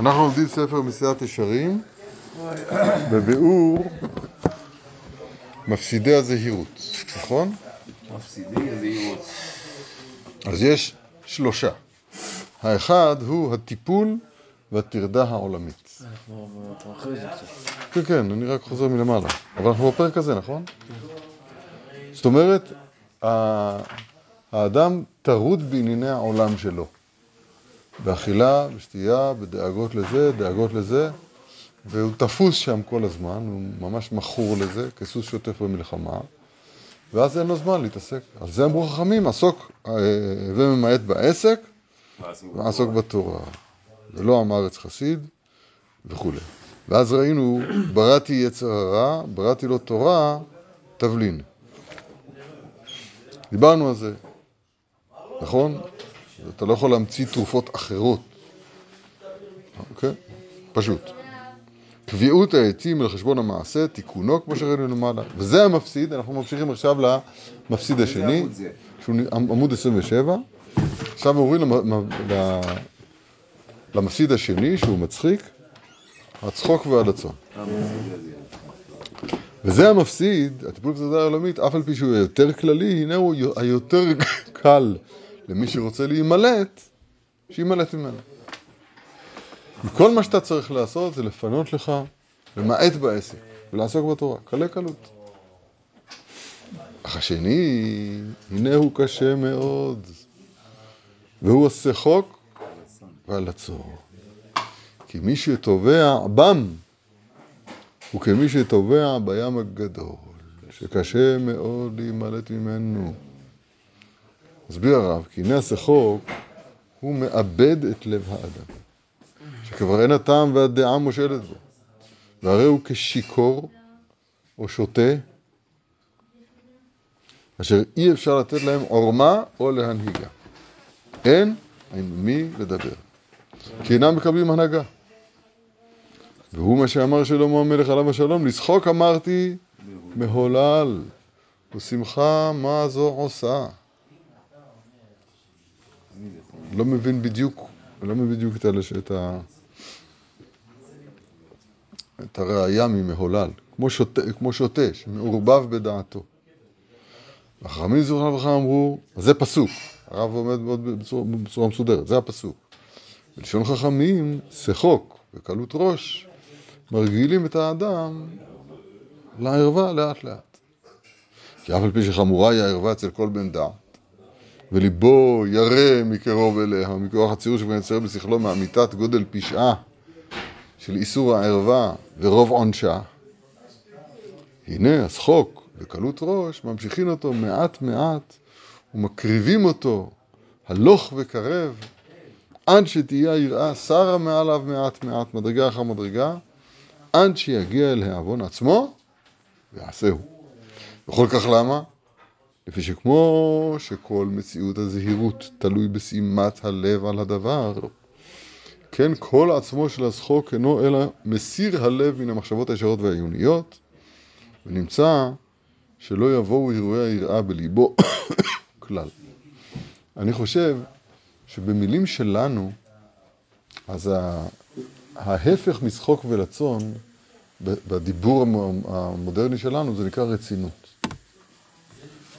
אנחנו לומדים ספר מסיעת ישרים בביאור מפסידי הזהירות, נכון? מפסידי הזהירות. אז יש שלושה. האחד הוא הטיפול והטרדה העולמית. כן, כן, אני רק חוזר מלמעלה. אבל אנחנו בפרק הזה, נכון? זאת אומרת, האדם טרוד בענייני העולם שלו. באכילה, בשתייה, בדאגות לזה, דאגות לזה, והוא תפוס שם כל הזמן, הוא ממש מכור לזה, כסוס שוטף במלחמה, ואז אין לו זמן להתעסק. על זה אמרו חכמים, עסוק אה, וממעט בעסק, ועסוק בתורה. ולא עם הארץ חסיד, וכולי. ואז ראינו, בראתי יצר הרע, בראתי לו תורה, תבלין. דיברנו על זה, נכון? אתה לא יכול להמציא תרופות אחרות, אוקיי? פשוט. קביעות העצים על חשבון המעשה, תיקונו כמו שראינו למעלה. וזה המפסיד, אנחנו ממשיכים עכשיו למפסיד השני? שהוא עמוד 27. עכשיו עוברים למפסיד השני, שהוא מצחיק, הצחוק והלצון. וזה המפסיד, הטיפול בתודעה העולמית, אף על פי שהוא יותר כללי, הנה הוא היותר קל למי שרוצה להימלט, שימלט ממנו. כל מה שאתה צריך לעשות זה לפנות לך, למעט בעסק, ולעסוק בתורה, קלי קלות. אך השני, הנה הוא קשה מאוד, והוא השחוק והלצון. כי מי שטובע בם, הוא כמי שטובע בים הגדול, שקשה מאוד להימלט ממנו. מסביר הרב, כי הנה השחוק, הוא מאבד את לב האדם, שכבר אין הטעם והדעה מושלת בו, והרי הוא כשיכור או שוטה, אשר אי אפשר לתת להם עורמה או להנהיגה. אין עם מי לדבר, כי אינם מקבלים הנהגה. והוא מה שאמר שלמה המלך עליו השלום, לשחוק אמרתי מהולל, ושמחה מה זו עושה. לא מבין בדיוק, לא מבין בדיוק את, הלש, את, ה, את הראייה ממהולל, כמו שוטה, כמו שוטה שמעורבב בדעתו. החכמים זכרונם לברכה אמרו, זה פסוק, הרב עומד בצורה, בצורה מסודרת, זה הפסוק. בלשון חכמים, שחוק וקלות ראש מרגילים את האדם לערווה לאט לאט. כי אף על פי שחמורה היא הערווה אצל כל בן דעת, וליבו ירא מקרוב אליה, מכוח הציור שמייצר בשכלו מאמיתת גודל פשעה של איסור הערווה ורוב עונשה, הנה השחוק וקלות ראש ממשיכים אותו מעט מעט ומקריבים אותו הלוך וקרב עד שתהיה היראה שרה מעליו מעט מעט, מדרגה אחר מדרגה, עד שיגיע אל העוון עצמו, ויעשהו. וכל כך למה? לפי שכמו שכל מציאות הזהירות תלוי בשימת הלב על הדבר, כן כל עצמו של השחוק אינו אלא מסיר הלב מן המחשבות הישרות והעיוניות, ונמצא שלא יבואו אירועי היראה בליבו כלל. אני חושב שבמילים שלנו, אז ההפך משחוק ולצון, בדיבור המ- המודרני שלנו, זה נקרא רצינות.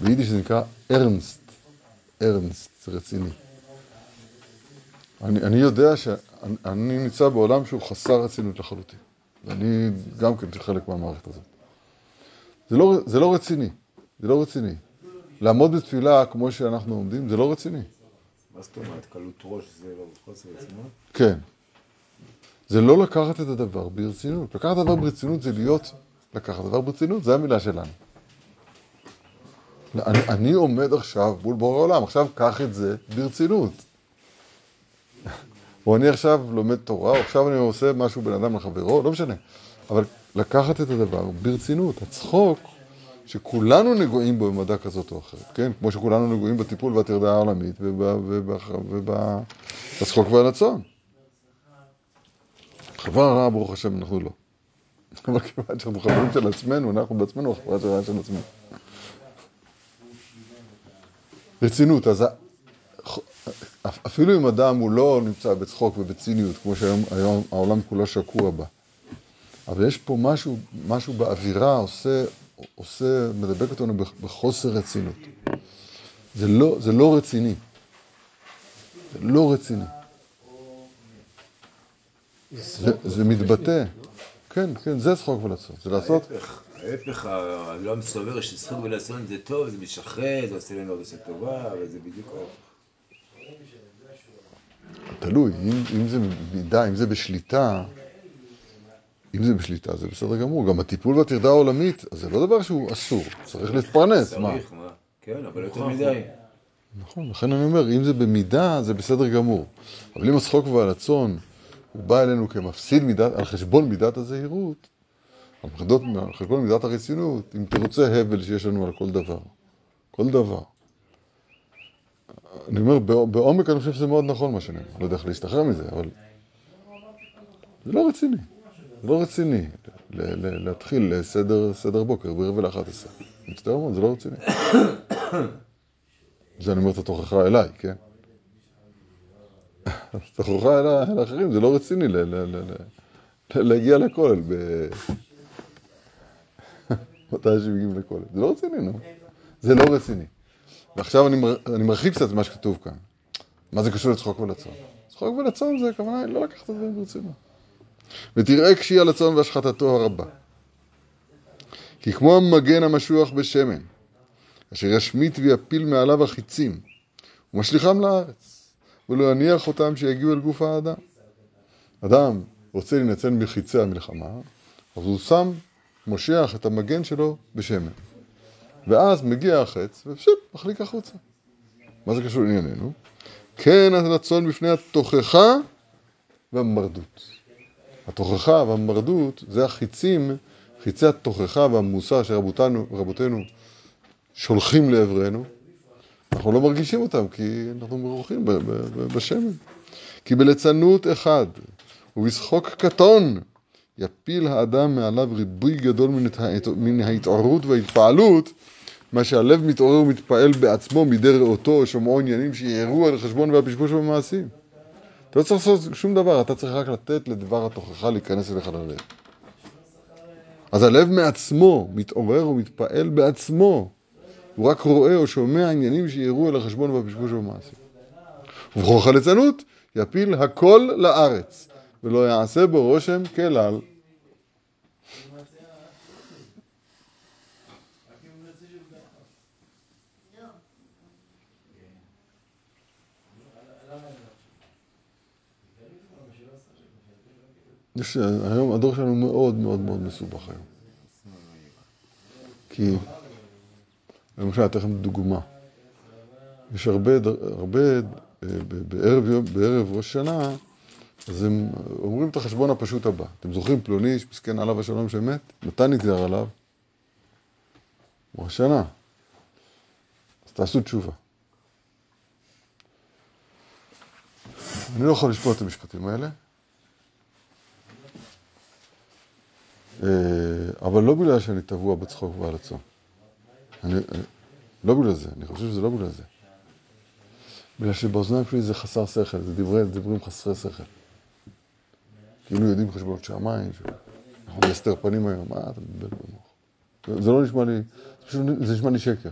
ביידיש זה נקרא ארנסט, ארנסט, זה רציני. אני, אני יודע שאני נמצא בעולם שהוא חסר רצינות לחלוטין. ואני גם כן חלק מהמערכת הזאת. זה לא, זה לא רציני, זה לא רציני. לעמוד בתפילה כמו שאנחנו עומדים, זה לא רציני. מה זאת אומרת? קלות ראש זה לא חוסר רצינות? כן. זה לא לקחת את הדבר ברצינות. לקחת את הדבר ברצינות זה להיות, לקחת את הדבר ברצינות, זה המילה שלנו. אני, אני עומד עכשיו מול בורא העולם, עכשיו קח את זה ברצינות. או אני עכשיו לומד תורה, או עכשיו אני עושה משהו בין אדם לחברו, לא משנה. אבל לקחת את הדבר ברצינות. הצחוק, שכולנו נגועים בו במדע כזאת או אחרת, כן? כמו שכולנו נגועים בטיפול והטרדה העולמית ובצחוק והלצון. חברה רעה, ברוך השם, אנחנו לא. אבל כיוון שאנחנו חברים של עצמנו, אנחנו בעצמנו החברה של עצמנו. רצינות, אז אפילו אם אדם הוא לא נמצא בצחוק ובציניות, כמו שהיום היום העולם כולו שקוע בה, אבל יש פה משהו, משהו באווירה עושה, עושה, מדבק אותנו בחוסר רצינות. זה לא, זה לא רציני. זה לא רציני. זה, זה מתבטא. כן, כן, זה צחוק ולצון. זה לעשות... ההפך, העולם סובר שצחוק ולצון זה טוב, זה משחרר, זה עושה לנו עושה טובה, אבל זה בדיוק ההפך. תלוי, אם, אם זה במידה, אם זה בשליטה, אם זה בשליטה זה בסדר גמור. גם הטיפול בטרדה העולמית, זה לא דבר שהוא אסור, צריך להתפרנס, מה? צריך, מה? כן, אבל יותר מדי. נכון, לכן אני אומר, אם זה במידה, זה בסדר גמור. אבל אם הצחוק והרצון, הוא בא אלינו כמפסיד מידת, על חשבון מידת הזהירות, חשבון, על חשבון מידת הרצינות, אם תרצה הבל שיש לנו על כל דבר. כל דבר. אני אומר, בעומק אני חושב שזה מאוד נכון מה שאני אומר. לא יודע איך להשתחרר מזה, אבל... זה לא רציני. זה לא רציני להתחיל סדר, סדר בוקר בערב ל-11. מצטער מאוד, זה לא רציני. זה אני אומר את התוכחה אליי, כן? התוכחה אל האחרים, זה לא רציני להגיע לכולל מתי שמגיעים לכולל. זה לא רציני, נו. זה לא רציני. ועכשיו אני, מר... אני מרחיב קצת מה שכתוב כאן. מה זה קשור לצחוק ולצון? צחוק ולצון זה הכוונה לא לקחת את הדברים ברצינות. ותראה קשי על הצאן והשחטתו הרבה. כי כמו המגן המשוח בשמן, אשר ישמיט ויפיל מעליו החיצים, ומשליכם לארץ, ולא יניח אותם שיגיעו אל גוף האדם. אדם רוצה להינצל מחיצי המלחמה, אז הוא שם, מושך את המגן שלו בשמן. ואז מגיע החץ, ופשוט מחליק החוצה. מה זה קשור לענייננו? כן הרצון בפני התוכחה והמרדות. התוכחה והמרדות זה החיצים, חיצי התוכחה והמוסר שרבותינו שולחים לעברנו. אנחנו לא מרגישים אותם כי אנחנו מרוחים בשמן. כי בליצנות אחד ובשחוק קטון יפיל האדם מעליו ריבוי גדול מן ההתעוררות וההתפעלות מה שהלב מתעורר ומתפעל בעצמו מידי ראותו או שומעו עניינים שיערו על החשבון והפשפוש במעשים. אתה לא צריך לעשות שום דבר, אתה צריך רק לתת לדבר התוכחה להיכנס אליך ללב. אז הלב מעצמו מתעורר ומתפעל בעצמו. הוא רק רואה או שומע עניינים שיערו על החשבון והפשפוש במעשים. ובכוח הליצנות יפיל הכל לארץ, ולא יעשה בו רושם כלל. יש, היום הדור שלנו מאוד מאוד מאוד מסובך היום. כי, למשל, אתן לכם דוגמה. יש הרבה, הרבה בערב, יום, בערב ראש שנה, אז הם אומרים את החשבון הפשוט הבא. אתם זוכרים פלוני, איש מסכן עליו השלום שמת? מתי נגזר עליו? ראש שנה. אז תעשו תשובה. אני לא יכול לשפוט את המשפטים האלה. אבל לא בגלל שאני טבוע בצחוק והלצון. אני, לא בגלל זה, אני חושב שזה לא בגלל זה. בגלל שבאוזניים שלי זה חסר שכל, זה דברי, דברים חסרי שכל. כאילו יודעים חשבונות שמיים, אנחנו בהסתר פנים היום, מה אתה מבלבל במוח? זה לא נשמע לי, זה נשמע לי שקר.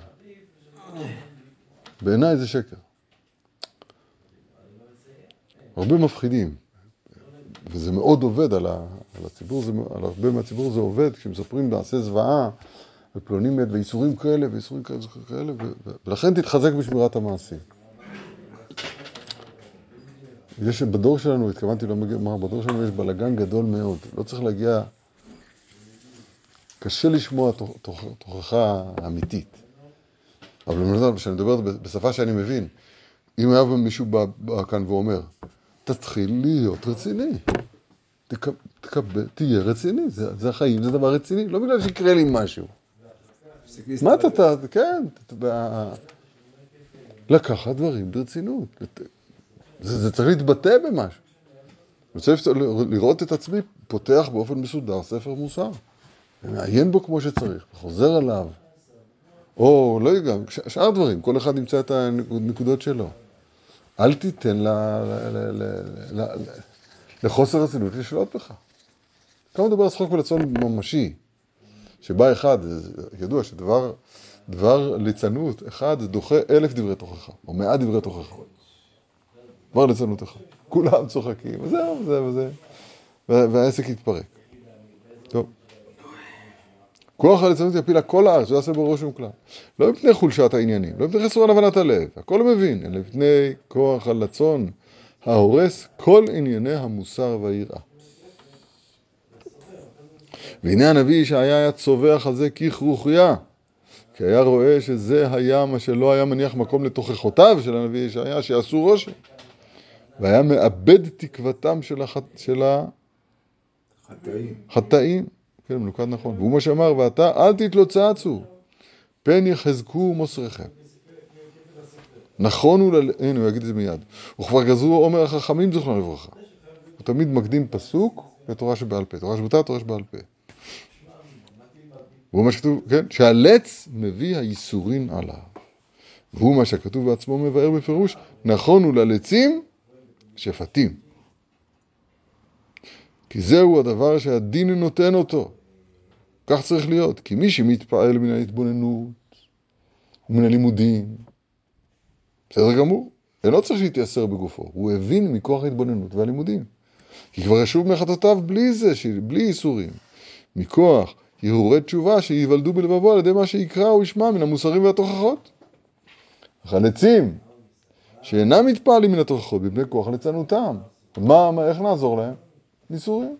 בעיניי זה שקר. הרבה מפחידים. וזה מאוד עובד על, ה, על הציבור, זה, על הרבה מהציבור זה עובד, כשמספרים מעשה זוועה, ופלוני מת, ואיסורים כאלה, ואיסורים כאלה, כאלה ו, ולכן תתחזק בשמירת המעשים. יש בדור שלנו, התכוונתי לומר, בדור שלנו יש בלאגן גדול מאוד, לא צריך להגיע, קשה לשמוע תוכחה אמיתית. אבל למשל, כשאני מדבר בשפה שאני מבין, אם היה מישהו בא כאן ואומר, תתחיל להיות רציני. תקבל, תהיה רציני, זה, זה החיים, זה דבר רציני, לא בגלל שיקרה לי משהו. מה אתה, כן, לקחת דברים ברצינות. זה, זה צריך להתבטא במשהו. אני רוצה לראות את עצמי פותח באופן מסודר ספר מוסר, ומעיין בו כמו שצריך, וחוזר עליו. או לא יודע, שאר דברים, כל אחד ימצא את הנקודות שלו. אל תיתן ל- לחוסר רצינות לשלוט בך. כמה מדבר על שחוק ולצון ממשי, שבא אחד, ידוע שדבר דבר ליצנות אחד דוחה אלף דברי תוכחה, או מאה דברי תוכחה. דבר ליצנות אחד. כולם צוחקים, וזהו, וזה וזה, וה- והעסק יתפרק. טוב. כוח הליצנות יפיל הכל הארץ, לא יעשה בו רושם כלל. לא מפני חולשת העניינים, לא מפני חסרון הבנת הלב, הכל מבין, אלא מפני כוח הלצון ההורס כל ענייני המוסר והיראה. והנה הנביא ישעיה היה צווח על זה ככרוכיה, כי היה רואה שזה היה מה שלא היה מניח מקום לתוכחותיו של הנביא ישעיה, שיעשו רושם. והיה מאבד תקוותם של, הח... של חטאים. החטאים. כן, מנוקד נכון. והוא מה שאמר, ועתה אל תתלוצצו, פן יחזקו מוסריכם. נכון הוא, ל... הנה הוא יגיד את זה מיד. וכבר גזרו עומר החכמים זכרונם לברכה. הוא תמיד מקדים פסוק לתורה שבעל פה. תורה שבותה, תורה שבעל פה. והוא מה שכתוב, כן, שהלץ מביא הייסורין עליו. והוא מה שכתוב בעצמו מבאר בפירוש, נכון הוא ללצים שפטים. כי זהו הדבר שהדין נותן אותו. כך צריך להיות. כי מי שמתפעל מן ההתבוננות ומן הלימודים, בסדר גמור, אינו צריך להתייסר בגופו. הוא הבין מכוח ההתבוננות והלימודים. כי כבר ישוב מחטאותיו בלי זה, בלי ייסורים. מכוח הרהורי תשובה שייוולדו בלבבו על ידי מה שיקרא או ישמע מן המוסרים והתוכחות. אך הלצים שאינם מתפעלים מן התוכחות מפני כוח ליצנותם, מה, מה, איך נעזור להם? ייסורים.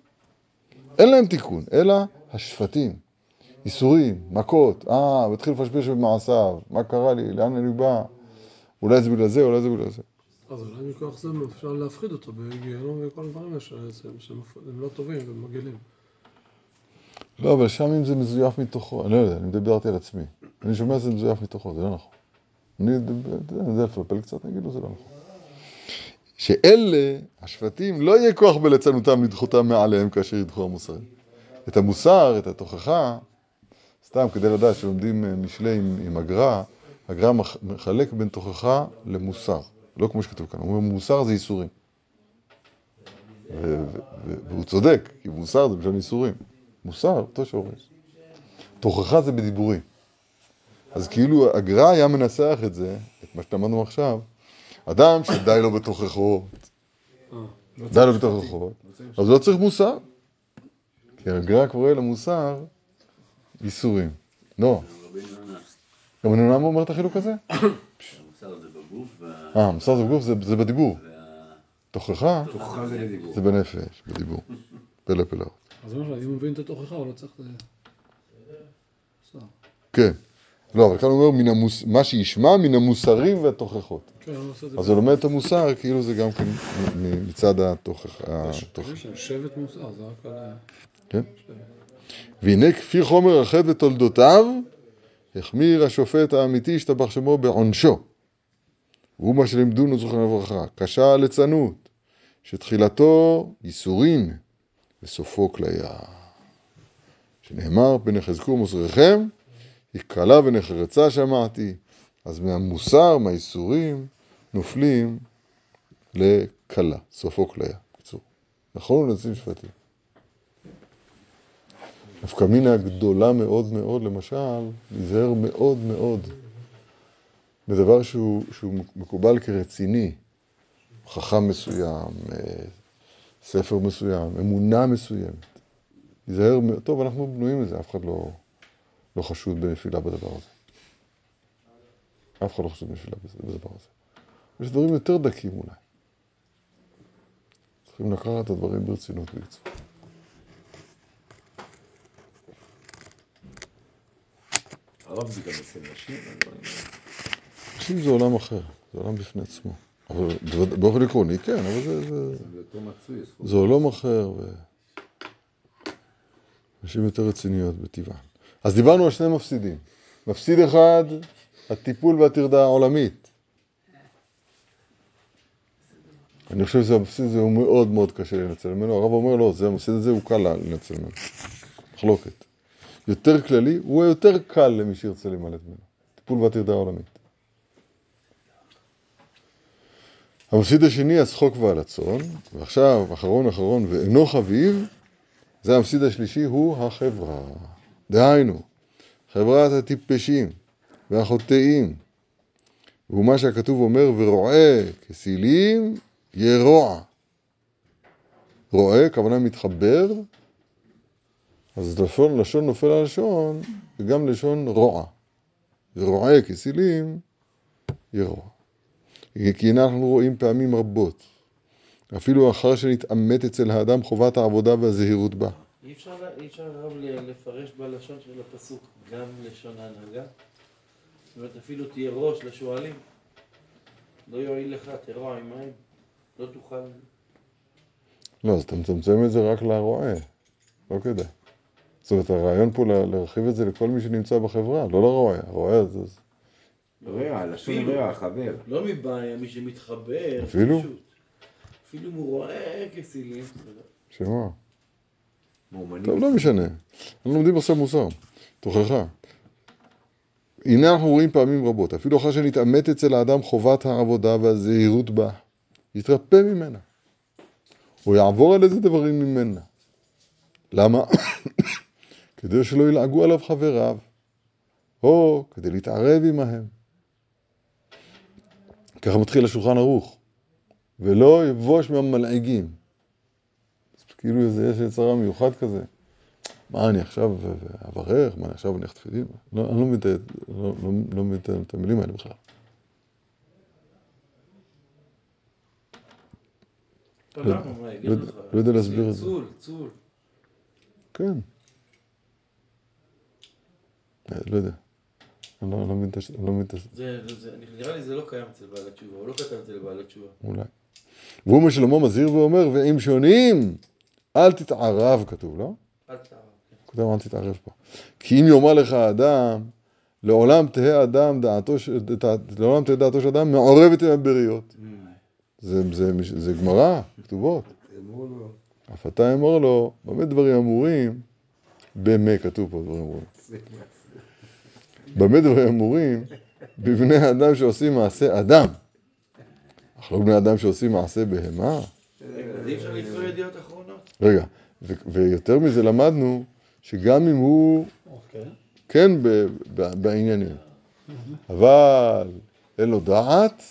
אין להם תיקון, אלא השפטים. ייסורים, מכות, אה, הוא התחיל לפשפש במעשיו, מה קרה לי, לאן אני בא, אולי זה בגלל זה, אולי זה בגלל זה. אז אולי מכוח זה אפשר להפחיד אותו בגיהנום וכל הדברים האלה שהם לא טובים ומגעילים. לא, אבל שם אם זה מזויף מתוכו, אני לא יודע, אני דיברתי על עצמי. אני שומע שזה מזויף מתוכו, זה לא נכון. אני יודע, לפלפל קצת, אני אגיד לו, זה לא נכון. שאלה, השבטים, לא יהיה כוח בליצנותם לדחותם מעליהם כאשר ידחו המוסרים. את המוסר, את התוכחה, סתם כדי לדעת שלומדים אה, משלי עם, עם הגר"א, הגר"א מח- מחלק בין תוכחה למוסר. לא כמו שכתוב כאן, הוא אומר מוסר זה ו- והוא צודק, כי מוסר זה בשביל ייסורים. מוסר, אותו שורש. תוכחה זה בדיבורים. אז כאילו הגר"א היה מנסח את זה, את מה שלמדנו עכשיו, אדם שדי לו בתוכחות, לא די לו בתוכחות, אז לא צריך מוסר. כי הגר"א קורא למוסר ייסורים. לא. גם הנ"ל אומר את החילוק הזה? המוסר זה בגוף, וה... אה, מוסר זה בגוף, זה, זה בדיבור. תוכחה זה בנפש, בדיבור. פלא פלאות. אז אם הוא מבין את התוכחה, הוא לא צריך... כן. לא, אבל כאן הוא אומר, המוס... מה שישמע מן המוסרים והתוכחות. כן. אז הוא לומד את המוסר, כאילו זה גם כן מ- מצד התוכח... שבט מוסר, זה רק על... ה- כן? והנה כפי חומר החטא ותולדותיו, החמיר השופט האמיתי השתבח שמו בעונשו. והוא מה שלימדונו זוכרנו לברכה, קשה הליצנות, שתחילתו ייסורים וסופו כליה. שנאמר, פן יחזקו מוסריכם, היא קלה ונחרצה שמעתי. אז מהמוסר, מהייסורים, נופלים לקלה, סופו כליה. בקיצור, נכון לנציב שפטים. נפקא מינה גדולה מאוד מאוד, למשל, להיזהר מאוד מאוד בדבר שהוא, שהוא מקובל כרציני, חכם מסוים, אה, ספר מסוים, אמונה מסוימת. להיזהר, טוב, אנחנו בנויים לזה, אף אחד לא, לא חשוד בנפילה בדבר הזה. אף אחד לא חשוד בנפילה בדבר הזה. יש דברים יותר דקים אולי. צריכים לקחת את הדברים ברצינות בקיצור. הרב זה גם אצל נשים, האלה. נשים זה עולם אחר, זה עולם בפני עצמו. אבל באופן עקרוני, כן, אבל זה, זה. זה עולם אחר, ו... נשים יותר רציניות בטבען. אז דיברנו על שני מפסידים. מפסיד אחד, הטיפול והטרדה העולמית. אני חושב שהמפסיד הזה הוא מאוד מאוד קשה לנצל ממנו. הרב אומר לא, זה המפסיד הזה הוא קל לנצל ממנו. מחלוקת. יותר כללי, הוא יותר קל למי שירצה להימלט ממנו. טיפול והטרדה העולמית. המפסיד השני, הצחוק והלצון, ועכשיו, אחרון אחרון, ואינו חביב, זה המפסיד השלישי, הוא החברה. דהיינו, חברת הטיפשים והחוטאים, והוא מה שהכתוב אומר, ורועה כסילים ירוע. רועה, כוונה מתחבר, אז לשון, לשון נופל על לשון, וגם לשון רוע. ורועה כסילים ירוע. כי אנחנו רואים פעמים רבות, אפילו אחר שנתעמת אצל האדם חובת העבודה והזהירות בה. אי אפשר, לה- אי אפשר הרב לפרש בלשון של הפסוק גם לשון ההנהגה? זאת אומרת, אפילו תהיה ראש לשועלים. לא יועיל לך תרוע עם מים, לא תוכל... לא, אז אתה מצמצם את זה רק לרועה, לא כדאי. זאת אומרת, הרעיון פה לה- להרחיב את זה לכל מי שנמצא בחברה, לא לרועה. הרועה זה... רע, לשון. רע, חבר. לא מבעיה, מי שמתחבר. אפילו? פשוט. אפילו אם הוא רואה כסילים. שמה? מאומנים. טוב, לא משנה. אנחנו לומדים עכשיו מוסר, תוכחה. הנה אנחנו רואים פעמים רבות, אפילו אחר שנתעמת אצל האדם חובת העבודה והזהירות בה, יתרפא ממנה. הוא יעבור על איזה דברים ממנה. למה? כדי שלא ילעגו עליו חבריו, או כדי להתערב עמהם. ככה מתחיל השולחן ערוך. ולא יבוש מהמלעיגים. כאילו איזה יש יצרה מיוחד כזה. מה אני עכשיו אברך? מה אני עכשיו אניח תפילין? לא, אני לא מבין לא- לא- לא את המילים האלה בכלל. לא, לא- יודע להסביר את זה. צול, צול. כן. אה, לא יודע. אני לא, לא מבין את לא. זה, נראה לי זה לא קיים אצל בעל התשובה, הוא לא כתב את זה לבעל התשובה. אולי. והוא מה שלמה מזהיר ואומר, ואם שונים, אל תתערב, כתוב, לא? אל תערב. כן. כתוב, אל תתערב פה. כי אם יאמר לך האדם, לעולם תהא אדם דעתו, לעולם תהא דעתו של אדם מעורבת עם הבריות. זה, גמרא, כתובות. אף אתה אמור לו, במה דברים אמורים? במה כתוב פה דברים אמורים. במה דברים אמורים? בבני אדם שעושים מעשה אדם. אך לא בני אדם שעושים מעשה בהמה. אז אי אפשר לקרוא ידיעות אחרונות? רגע, ויותר מזה למדנו, שגם אם הוא כן ב- ב- בעניינים, אבל אין לו דעת,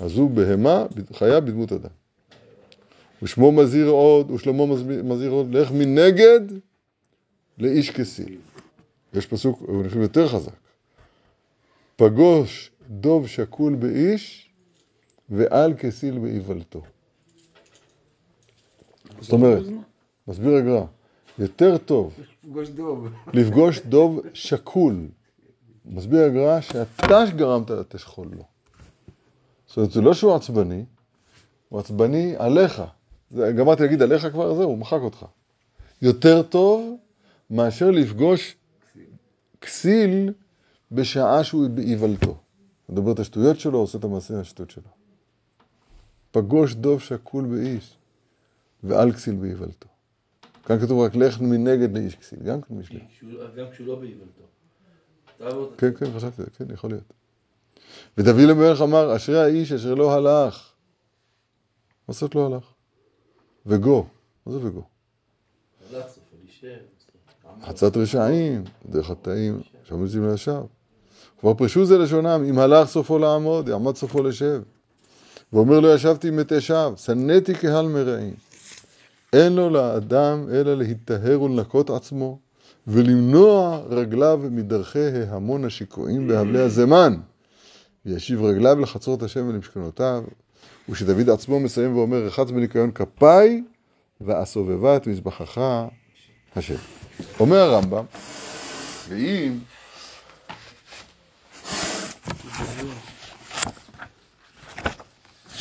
אז הוא בהמה, חיה בדמות אדם. ושמו מזהיר עוד, ושלמה מזהיר עוד, לך מנגד לאיש כסיל. יש פסוק, הוא נראה יותר חזק. פגוש דוב שקול באיש, ועל כסיל באיוולתו. זאת אומרת, מסביר הגר"א, יותר טוב. לפגוש דוב שקול. מסביר הגר"א שאתה שגרמת לתשכול לו. זאת אומרת, זה לא שהוא עצבני, הוא עצבני עליך. זה, גמרתי להגיד עליך כבר, זהו, הוא מחק אותך. יותר טוב מאשר לפגוש כסיל בשעה שהוא באיוולתו. מדבר את השטויות שלו, עושה את המעשה השטות שלו. פגוש דוב שקול באיש, ועל כסיל באיוולתו. כאן כתוב רק לך מנגד לאיש כסיל, גם כן משלי. גם כשהוא לא באיוולתו. כן, כן, חשבתי, כן, יכול להיות. ודוד המלך אמר, אשרי האיש אשר לא הלך. מה זאת לא הלך? וגו, מה זה וגו? חצת רשעים, דרך יוצאים לא ישב. כבר פרשו זה לשונם, אם הלך סופו לעמוד, יעמד סופו לשב. ואומר לו, ישבתי עם מת אשב, שנאתי קהל מרעים. אין לו לאדם אלא להיטהר ולנקות עצמו, ולמנוע רגליו מדרכי ההמון השיקועים בהבלי הזמן. וישיב רגליו לחצרות השם ולמשכנותיו. ושדוד עצמו מסיים ואומר, רחץ בניקיון כפיי, ואסובבה את מזבחך השם. אומר הרמב"ם, ואם...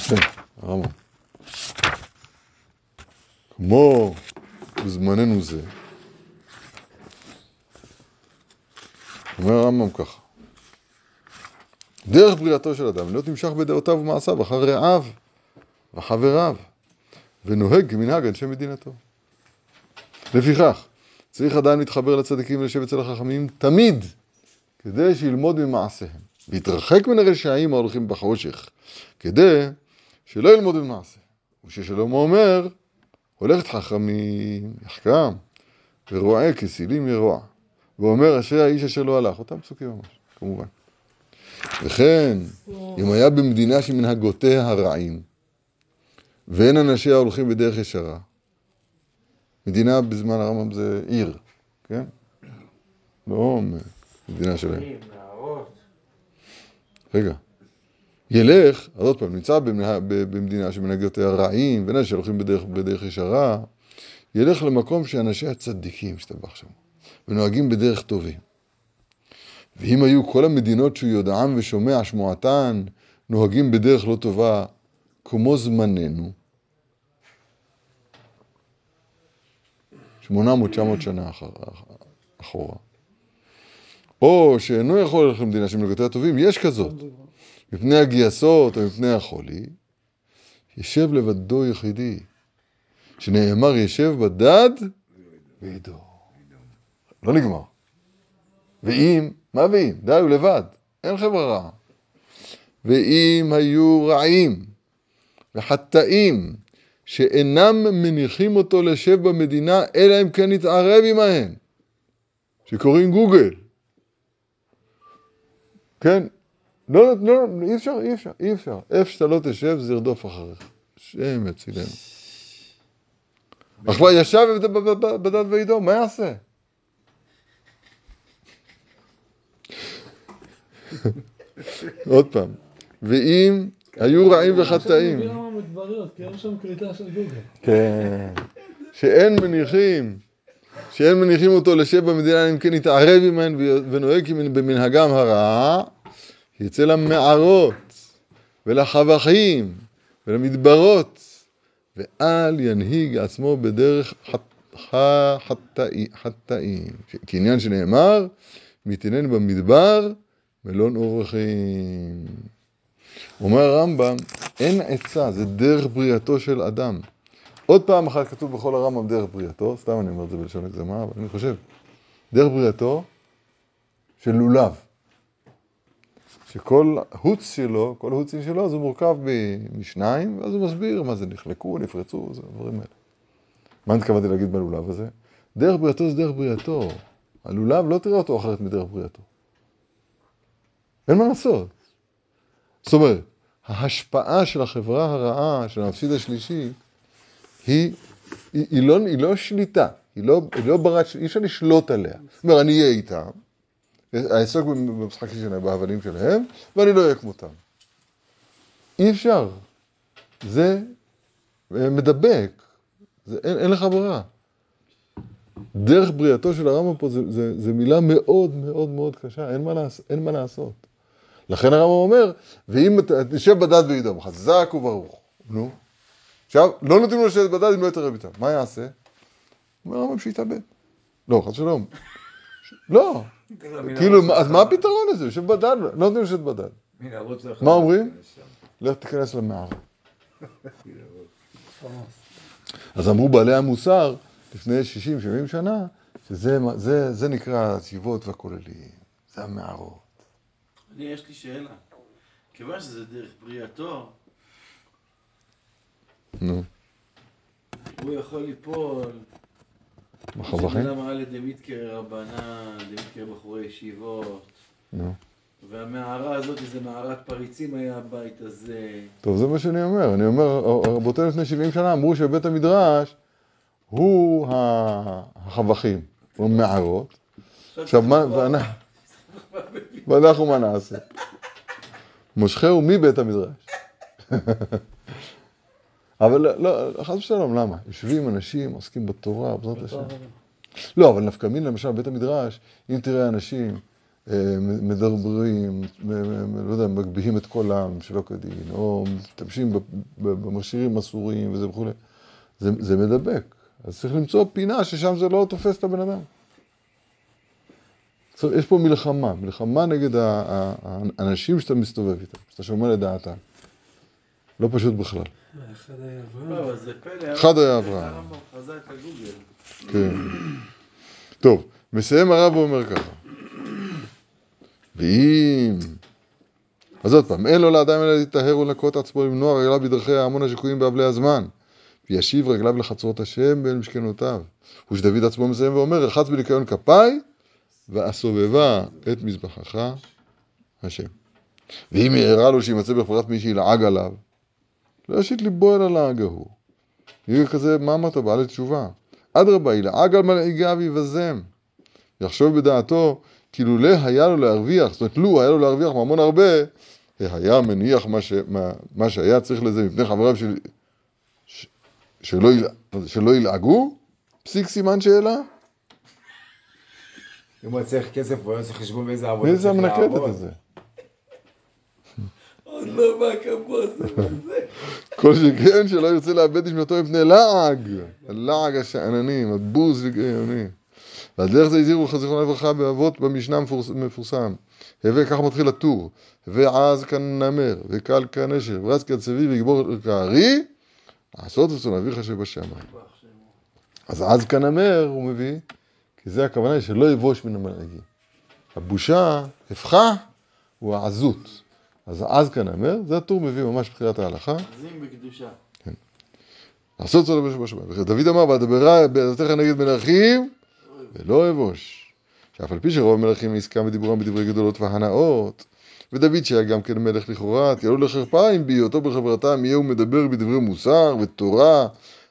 כן, הרמב"ם. כמו בזמננו זה, אומר הרמב"ם ככה, דרך בריאתו של אדם להיות נמשך בדעותיו ומעשיו אחר רעיו וחבריו, ונוהג כמנהג אנשי מדינתו. לפיכך, צריך עדיין להתחבר לצדיקים ולשבת אצל החכמים תמיד, כדי שילמוד ממעשיהם, להתרחק מן הרשעים ההולכים בחושך, כדי שלא ילמוד במעשה. וששלמה אומר, הולכת חכמים, יחכם, ורועה כסילים ירוע. ואומר, אשרי האיש אשר לא הלך. אותם פסוקים ממש, כמובן. וכן, אם היה במדינה שמנהגותיה הרעים, ואין אנשיה הולכים בדרך ישרה, מדינה בזמן הרמב"ם זה עיר, כן? לא מדינה שלהם. רגע. ילך, אז עוד פעם, נמצא במדינה שמנהגותיה רעים, אנשים שהולכים בדרך, בדרך ישרה, ילך למקום שאנשיה צדיקים, השתבח שם, ונוהגים בדרך טובים. ואם היו כל המדינות שהוא יודעם ושומע שמועתן, נוהגים בדרך לא טובה, כמו זמננו, 800-900 שנה אחורה. או שאינו יכול ללכת למדינה שמנהגותיה טובים, יש כזאת. מפני הגייסות או מפני החולי, ישב לבדו יחידי, שנאמר ישב בדד ועידו. לא נגמר. ואם, מה ואם? די, הוא לבד, אין חברה רעה. ואם היו רעים וחטאים שאינם מניחים אותו לשב במדינה, אלא אם כן יתערב עמהם, שקוראים גוגל. כן, לא, לא, אי אפשר, אי אפשר, אי אפשר. איפה שאתה לא תשב, זה ירדוף אחריך. שם יצילנו. עכשיו ישב בדד ועידו, מה יעשה? עוד פעם, ואם היו רעים וחטאים, גוגל. כן, שאין מניחים, שאין מניחים אותו לשב במדינה, אם כן יתערב עמהן ונוהג במנהגם הרע, יצא למערות ולחבכים ולמדברות, ואל ינהיג עצמו בדרך חטאים. כעניין שנאמר, מתעניין במדבר מלון אורחים. אומר הרמב"ם, אין עצה, זה דרך בריאתו של אדם. עוד פעם אחת כתוב בכל הרמב"ם דרך בריאתו, סתם אני אומר את זה בלשון הגזמה, אבל אני חושב, דרך בריאתו של לולב. שכל הוץ שלו, כל הוצים שלו, אז הוא מורכב משניים, ואז הוא מסביר מה זה נחלקו, נפרצו, זה הדברים האלה. מה התכוונתי להגיד בלולב הזה? דרך בריאתו זה דרך בריאתו. הלולב לא תראה אותו אחרת מדרך בריאתו. אין מה לעשות. זאת אומרת, ההשפעה של החברה הרעה, של המפסיד השלישי, היא, היא, היא, לא, היא לא שליטה, היא לא, היא לא ברת, אי אפשר לשלוט עליה. זאת אומרת, אני אהיה איתם, אעסוק במשחק שלהם, בהבלים שלהם, ואני לא אהיה כמותם. אי אפשר. זה אה, מדבק, זה, אין, אין לך ברירה. דרך בריאתו של הרמב"ם פה זה, זה, זה מילה מאוד מאוד מאוד קשה, אין מה, לעש, אין מה לעשות. לכן הרמב"ם אומר, ואם תשב בדד וידום, חזק וברוך. נו. עכשיו, לא נותנים לו לשבת בדד אם לא יתערב איתם. מה יעשה? אומר הרמב"ם שיתאבד. לא, חס ושלום. לא. כאילו, אז מה הפתרון לזה? יושב בדד, לא נותנים לו לשבת בדד. מה אומרים? לך תיכנס למערה. אז אמרו בעלי המוסר, לפני 60-70 שנה, שזה מה- זה, זה נקרא הציבות והכוללים. זה המערות. אני, יש לי שאלה. כיוון שזה דרך בריאתו, נו, הוא יכול ליפול. בחבכים? למה אלה דמיתקר רבנן, דמיתקר בחורי ישיבות, נו. והמערה הזאת זה מערת פריצים היה הבית הזה. טוב, זה מה שאני אומר. אני אומר, רבותינו לפני 70 שנה אמרו שבית המדרש הוא ה- החבכים, הוא המערות. עכשיו, מה, ואנחנו, ואנחנו מה נעשה? מושכהו מבית המדרש. אבל לא, לא, חס ושלום, למה? יושבים אנשים, עוסקים בתורה, בעזרת השם. לא, אבל נפקא מין למשל, בית המדרש, אם תראה אנשים אה, מדרברים, לא יודע, מגביהים את קולם שלא כדין, או משתמשים במכשירים אסורים וזה וכולי, זה, זה מדבק. אז צריך למצוא פינה ששם זה לא תופס את הבן אדם. יש פה מלחמה, מלחמה נגד האנשים שאתה מסתובב איתם, שאתה שומע לדעתם. לא פשוט בכלל. אחד היה אברהם. לא, אבל זה פלא. אחד היה אברהם. הרמב"ם חזק לגוגל. כן. טוב, מסיים הרב ואומר ככה. ואם... אז עוד פעם, אין לו לאדם אלא להיטהר ולנקות עצמו, למנוע רגליו בדרכי ההמון השקועים באבלי הזמן. וישיב רגליו לחצרות השם בין משכנותיו. ושדוד עצמו מסיים ואומר, רחץ בניקיון כפיי, ואסובבה את מזבחך, השם. ואם יארע לו שימצא בפרט מי שילעג עליו, לא ישית ליבו אל הלעג ההוא. יהיה כזה, מה אמרת, בעלי תשובה? אדרבה, ילעג על מלעיגיו יבזם. יחשוב בדעתו, כי לולא היה לו להרוויח, זאת אומרת, לו היה לו להרוויח ממון הרבה, היה מניח מה, ש, מה, מה שהיה צריך לזה מפני חבריו של, ש, שלא, יל, שלא ילעגו? פסיק סימן שאלה? אם הוא צריך כסף, הוא היה צריך חשבון באיזה עבודה מי זה צריך המנקדת לעבוד. הזה? לא כבוד, זה. כל שכן שלא ירצה לאבד נשמתו מפני לעג, הלעג השאננים, הבוז לגאוני. ועל דרך זה הזהירו זיכרונה לברכה באבות במשנה מפורסם. הווה, ככה מתחיל הטור, הווה עז כנמר, וקל כנשר, ורץ כצבי ויגבור כארי, לעשות רצון אביך שבשמיים. אז עז כנמר הוא מביא, כי זה הכוונה שלא יבוש מן המלעגים. הבושה, הפכה, הוא העזות. אז עז כנמר, זה הטור מביא ממש בתחילת ההלכה. עזים בקדושה. לעשות זאת בשמיים. וכן דוד אמר, ואדברה בעדתך נגד מלכים, ולא אבוש. שאף על פי שרוב המלכים עסקם בדיבורם בדברי גדולות והנאות, ודוד שהיה גם כן מלך לכאורה, תיעלו לחרפה אם בהיותו בחברתם יהיה הוא מדבר בדברי מוסר ותורה,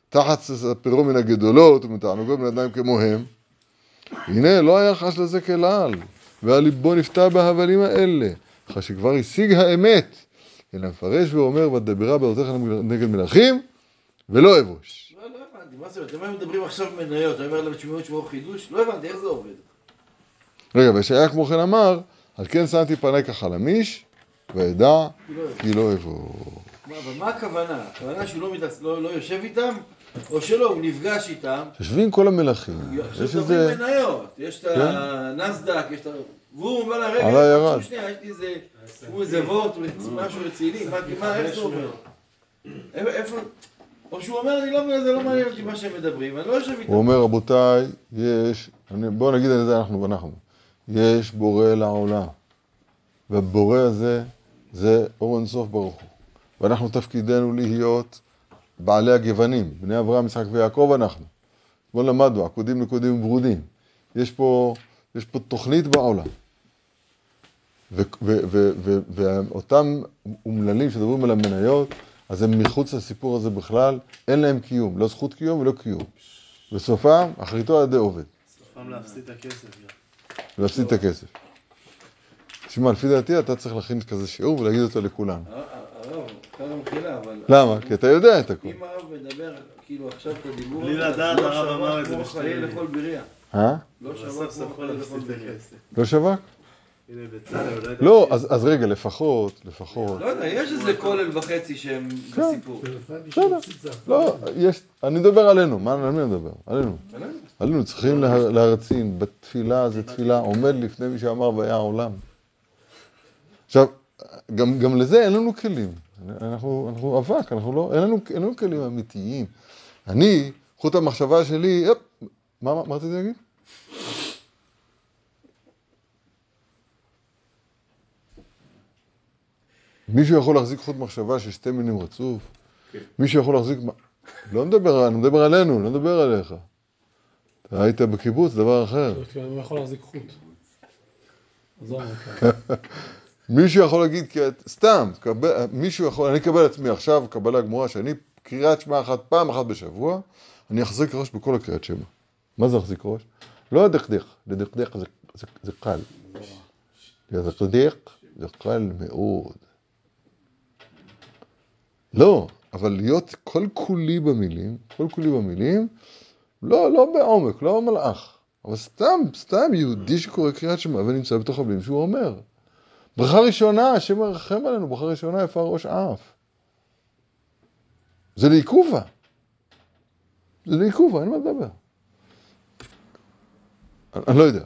תחת ספרו מן הגדולות ומתענוגות מן אדם כמוהם. הנה, לא היה חש לזה כלל, ועל ליבו נפתע בהבלים האלה, אחרי שכבר השיג האמת, אלא מפרש ואומר, ודברה בעדתך נגד מלכים, ולא אבוש. לא, לא הבנתי, מה זאת אומרת? אם הם מדברים עכשיו מניות, אני אומר להם תשמעו תשמעו חידוש? לא הבנתי, איך זה עובד? רגע, וישעיה כמו כן אמר, על כן שמתי פניי כחלמיש, ואדע כי לא אבוא. מה, אבל מה הכוונה? הכוונה שהוא לא, מתעס... לא, לא יושב איתם? או שלא, הוא נפגש איתם? יושבים כל המלכים, יש איזה... מניות, יש את הנסדק, יש את ה... והוא אומר לה, רגע, שנייה, יש לי איזה, וורט, משהו רציני, מה, איך זה? איפה- איפה... או שהוא אומר, אני לא זה לא מעניין אותי מה שהם מדברים, אני לא יושב איתם. הוא אומר, רבותיי, יש, בואו נגיד על זה אנחנו ואנחנו, יש בורא לעולם, והבורא הזה זה אור אינסוף ברוך הוא, ואנחנו תפקידנו להיות בעלי הגוונים, בני אברהם, יצחק ויעקב אנחנו. אתמול למדנו, עקודים נקודים וברודים. יש פה, יש פה תוכנית בעולם. ואותם אומללים שדברים על המניות, אז הם מחוץ לסיפור הזה בכלל, אין להם קיום, לא זכות קיום ולא קיום. בסופם, אחריתו עד עובד, סופם להפסיד את הכסף גם. ולהפסיד את הכסף. תשמע, לפי דעתי אתה צריך להכין כזה שיעור ולהגיד אותו לכולם. הרב, כמה מחילה, אבל... למה? כי אתה יודע את הכל. אם הרב מדבר, כאילו עכשיו את הדיבור בלי לדעת, לא הרב אמר שווה את זה כמו בשתי חיי מילים. לכל בריאה. אה? לא שווה כמו חיי לכל להפסיד בריאה. לא שווק? הנה בצלאל, אולי לא. אז, אז רגע, לפחות, לפחות. לא יודע, יש איזה כולל וחצי שהם כן. בסיפור. בסדר. לא, יש, אני מדבר עלינו, מה, על מי אני מדבר? עלינו. עלינו, צריכים לה, להרצין, בתפילה זה תפילה, עומד לפני מי שאמר והיה העולם. עכשיו, גם, גם לזה אין לנו כלים. אנחנו, אנחנו אבק, אנחנו לא, אין לנו, כלים אמיתיים. אני, חוט המחשבה שלי, מה רציתי להגיד? מישהו יכול להחזיק חוט מחשבה של שתי מילים רצוף? מישהו יכול להחזיק... לא מדבר, אני מדבר עלינו, לא מדבר עליך. אתה היית בקיבוץ, דבר אחר. אני יכול להחזיק חוט. עזוב אותי. מישהו יכול להגיד, סתם, מישהו יכול, אני אקבל עצמי עכשיו, קבלה גמורה, שאני קריאת שמע אחת, פעם אחת בשבוע, אני אחזיק ראש בכל הקריאת שמע. מה זה להחזיק ראש? לא לדכדך, לדכדך זה, קל. לדכדך זה קל מאוד. לא, אבל להיות כל כולי במילים, כל כולי במילים, לא, לא בעומק, לא מלאך, אבל סתם, סתם יהודי שקורא קריאת שמע ונמצא בתוך המילים שהוא אומר. ברכה ראשונה, השם מרחם עלינו, ברכה ראשונה, איפה הראש עף? זה לעיכובה. זה לעיכובה, אין מה לדבר. אני, לא יודע.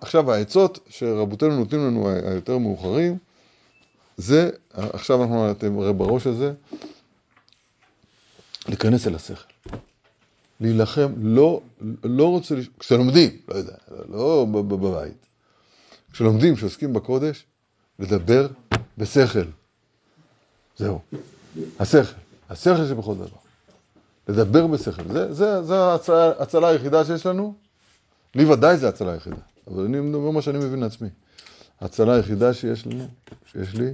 עכשיו, העצות שרבותינו נותנים לנו, היותר מאוחרים, זה, עכשיו אנחנו, אתם הרי בראש הזה, להיכנס אל השכל. להילחם, לא, לא רוצה, לש- כשלומדים, לא יודע, לא בבית. כשלומדים, כשעוסקים בקודש, לדבר בשכל. זהו. השכל. השכל שבכל דבר. לדבר בשכל. זה, זה, זה ההצלה, היחידה שיש לנו. לי ודאי זה ההצלה היחידה. אבל אני מדבר מה שאני מבין לעצמי. ההצלה היחידה שיש לנו, שיש לי,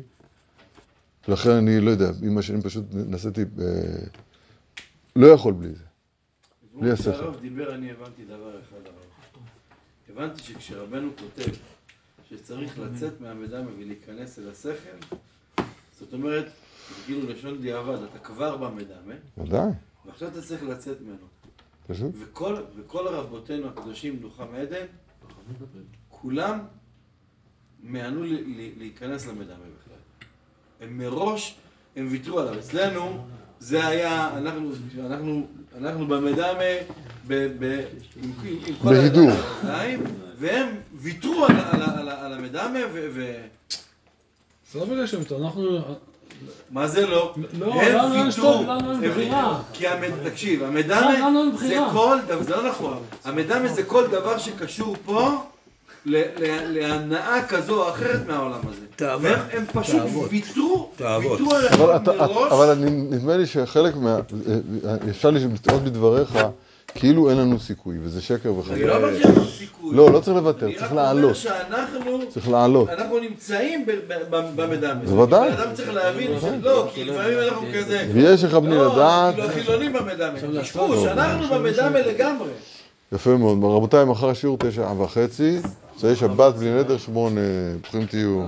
ולכן אני לא יודע, עם השנים פשוט נסעתי, אה, לא יכול בלי זה. בלי השכל. כשהרב דיבר, אני הבנתי דבר אחד, הרב. הבנתי שכשרבנו כותב שצריך לצאת מהמדמה ולהיכנס אל השכל, זאת אומרת, זה כאילו לשון דיעבד, אתה כבר במדמה, ודאי, ועכשיו אתה צריך לצאת ממנו. פשוט. וכל, וכל רבותינו הקדושים, מנוחה מעדן, כולם מיענו להיכנס למדמה בכלל. הם מראש, הם ויתרו עליו. אצלנו זה היה, אנחנו, אנחנו, אנחנו במדמה, ב, ב, עם, עם, עם כל בהידור. הידיים, והם ויתרו על, על, על, על המדמה, ו, ו... זה לא בגלל שהם, אנחנו... מה זה לא? לא, הם לנו אין ויתרו. שטות, לנו אין הם- בחירה. כי המד... תקשיב, לא, המדמה אין זה. כל דבר, זה לא נכון. המדמה זה כל דבר שקשור פה להנאה כזו או אחרת מהעולם הזה. תאווה. והם הם פשוט תאוות. ויתרו, תאוות. ויתרו על אתה, מראש. אבל אני, נדמה לי שחלק מה... אפשר לטעות בדבריך, כאילו אין לנו סיכוי, וזה שקר אני וחזרה. לא אומר שאין לנו סיכוי. לא, לא צריך לוותר, אני צריך רק אומר לעלות. שאנחנו... צריך לעלות. אנחנו נמצאים ב- ב- ב- במדמה. בוודאי. אדם צריך להבין שלא, כי לפעמים אנחנו כזה... ויש לך בני לא, לדעת. כאילו החילונים במדמה. עכשיו תשמעו, לעשות. שאנחנו במדמה לגמרי. יפה מאוד. רבותיי, מחר שיעור תשע וחצי, מוצאי שבת בלי נדר שמונה, ברוכים תהיו.